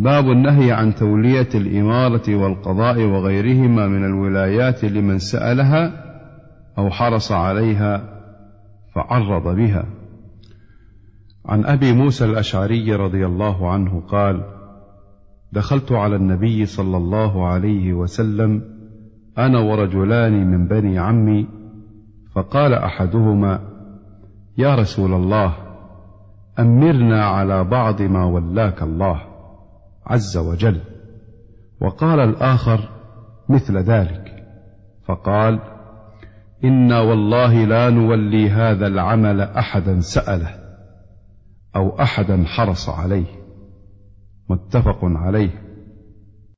باب النهي عن تولية الإمارة والقضاء وغيرهما من الولايات لمن سألها أو حرص عليها فعرض بها. عن أبي موسى الأشعري رضي الله عنه قال دخلت على النبي صلى الله عليه وسلم أنا ورجلان من بني عمي فقال أحدهما يا رسول الله أمرنا على بعض ما ولاك الله. عز وجل. وقال الآخر مثل ذلك. فقال إنا والله لا نولي هذا العمل أحدا سأله أو أحدا حرص عليه. متفق عليه.